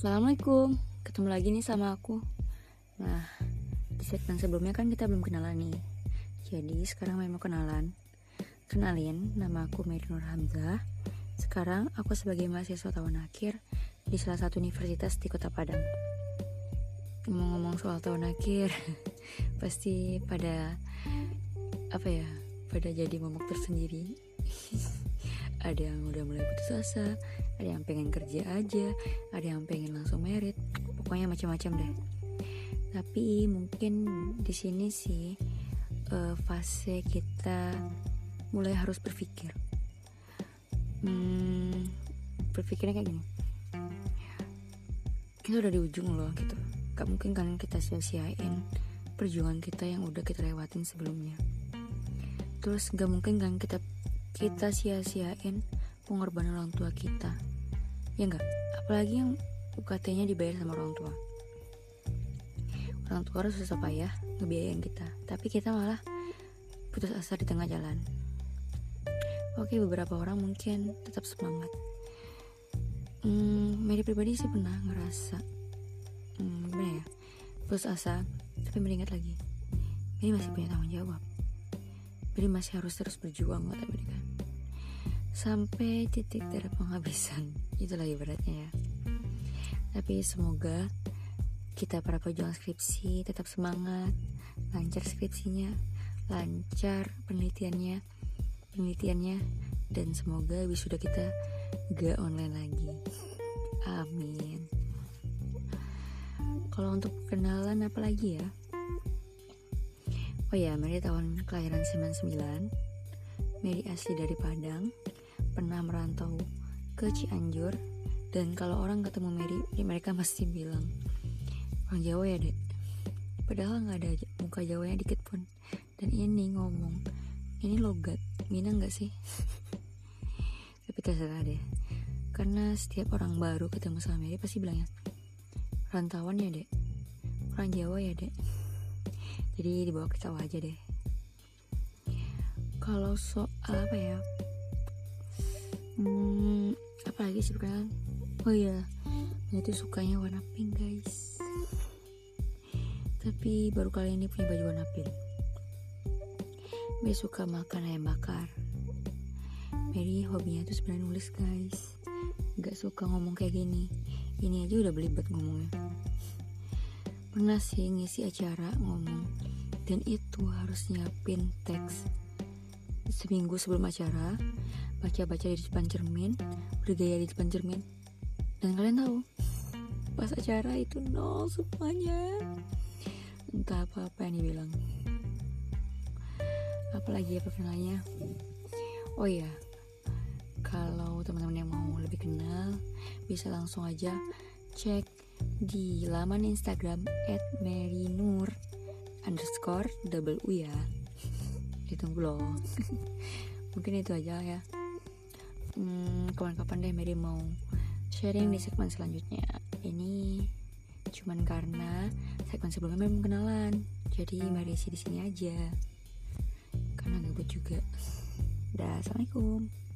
Assalamualaikum, ketemu lagi nih sama aku. Nah, di segmen sebelumnya kan kita belum kenalan nih. Jadi sekarang mau kenalan. Kenalin, nama aku Mary Nur Hamzah. Sekarang aku sebagai mahasiswa tahun akhir di salah satu universitas di Kota Padang. Ngomong-ngomong soal tahun akhir, pasti pada apa ya? Pada jadi momok tersendiri. ada yang udah mulai putus asa, ada yang pengen kerja aja, ada yang pengen langsung merit, pokoknya macam-macam deh. Tapi mungkin di sini sih uh, fase kita mulai harus berpikir. Hmm, berpikirnya kayak gini. Kita udah di ujung loh gitu. Gak mungkin kan kita sia-siain perjuangan kita yang udah kita lewatin sebelumnya. Terus gak mungkin kan kita kita sia-siain pengorbanan orang tua kita. Ya enggak apalagi yang UKT-nya dibayar sama orang tua. Orang tua harus susah payah ngebiayain kita. Tapi kita malah putus asa di tengah jalan. Oke beberapa orang mungkin tetap semangat. Hmm, Mary pribadi sih pernah ngerasa hmm, gimana ya? Putus asa tapi mengingat lagi. Ini masih punya tanggung jawab. Jadi masih harus terus berjuang buat Amerika sampai titik darah penghabisan. Itulah ibaratnya ya. Tapi semoga kita para pejuang skripsi tetap semangat lancar skripsinya lancar penelitiannya penelitiannya dan semoga wisuda kita gak online lagi. Amin. Kalau untuk kenalan apa lagi ya? Oh ya, Mary tahun kelahiran 99 Mary asli dari Padang Pernah merantau ke Cianjur Dan kalau orang ketemu Mary Mereka pasti bilang Orang Jawa ya dek. Padahal gak ada muka Jawanya dikit pun. Dan ini ngomong Ini logat Minang gak sih? Tapi terserah deh. Karena setiap orang baru ketemu sama Mary Pasti bilangnya Rantauan ya dek. Orang Jawa ya dek. Jadi dibawa ke sawah aja deh. Kalau soal apa ya lagi sih kan? Oh iya itu sukanya warna pink guys. Tapi baru kali ini punya baju warna pink. Mary suka makan ayam bakar. Mary hobinya tuh sebenarnya nulis guys. Gak suka ngomong kayak gini. Ini aja udah belibet ngomongnya. Pernah sih ngisi acara ngomong dan itu harus nyiapin teks seminggu sebelum acara baca-baca di depan cermin bergaya di depan cermin. Dan kalian tahu pas acara itu nol semuanya. Entah apa-apa yang dibilang. Apalagi ya perkenalannya. Oh iya kalau teman-teman yang mau lebih kenal bisa langsung aja cek di laman Instagram @marynur underscore double u ya. Ditunggu loh. Mungkin itu aja ya hmm, kapan-kapan deh Mary mau sharing di segmen selanjutnya. Ini cuman karena segmen sebelumnya memang kenalan jadi mari isi di sini aja. Karena gabut juga. Dah assalamualaikum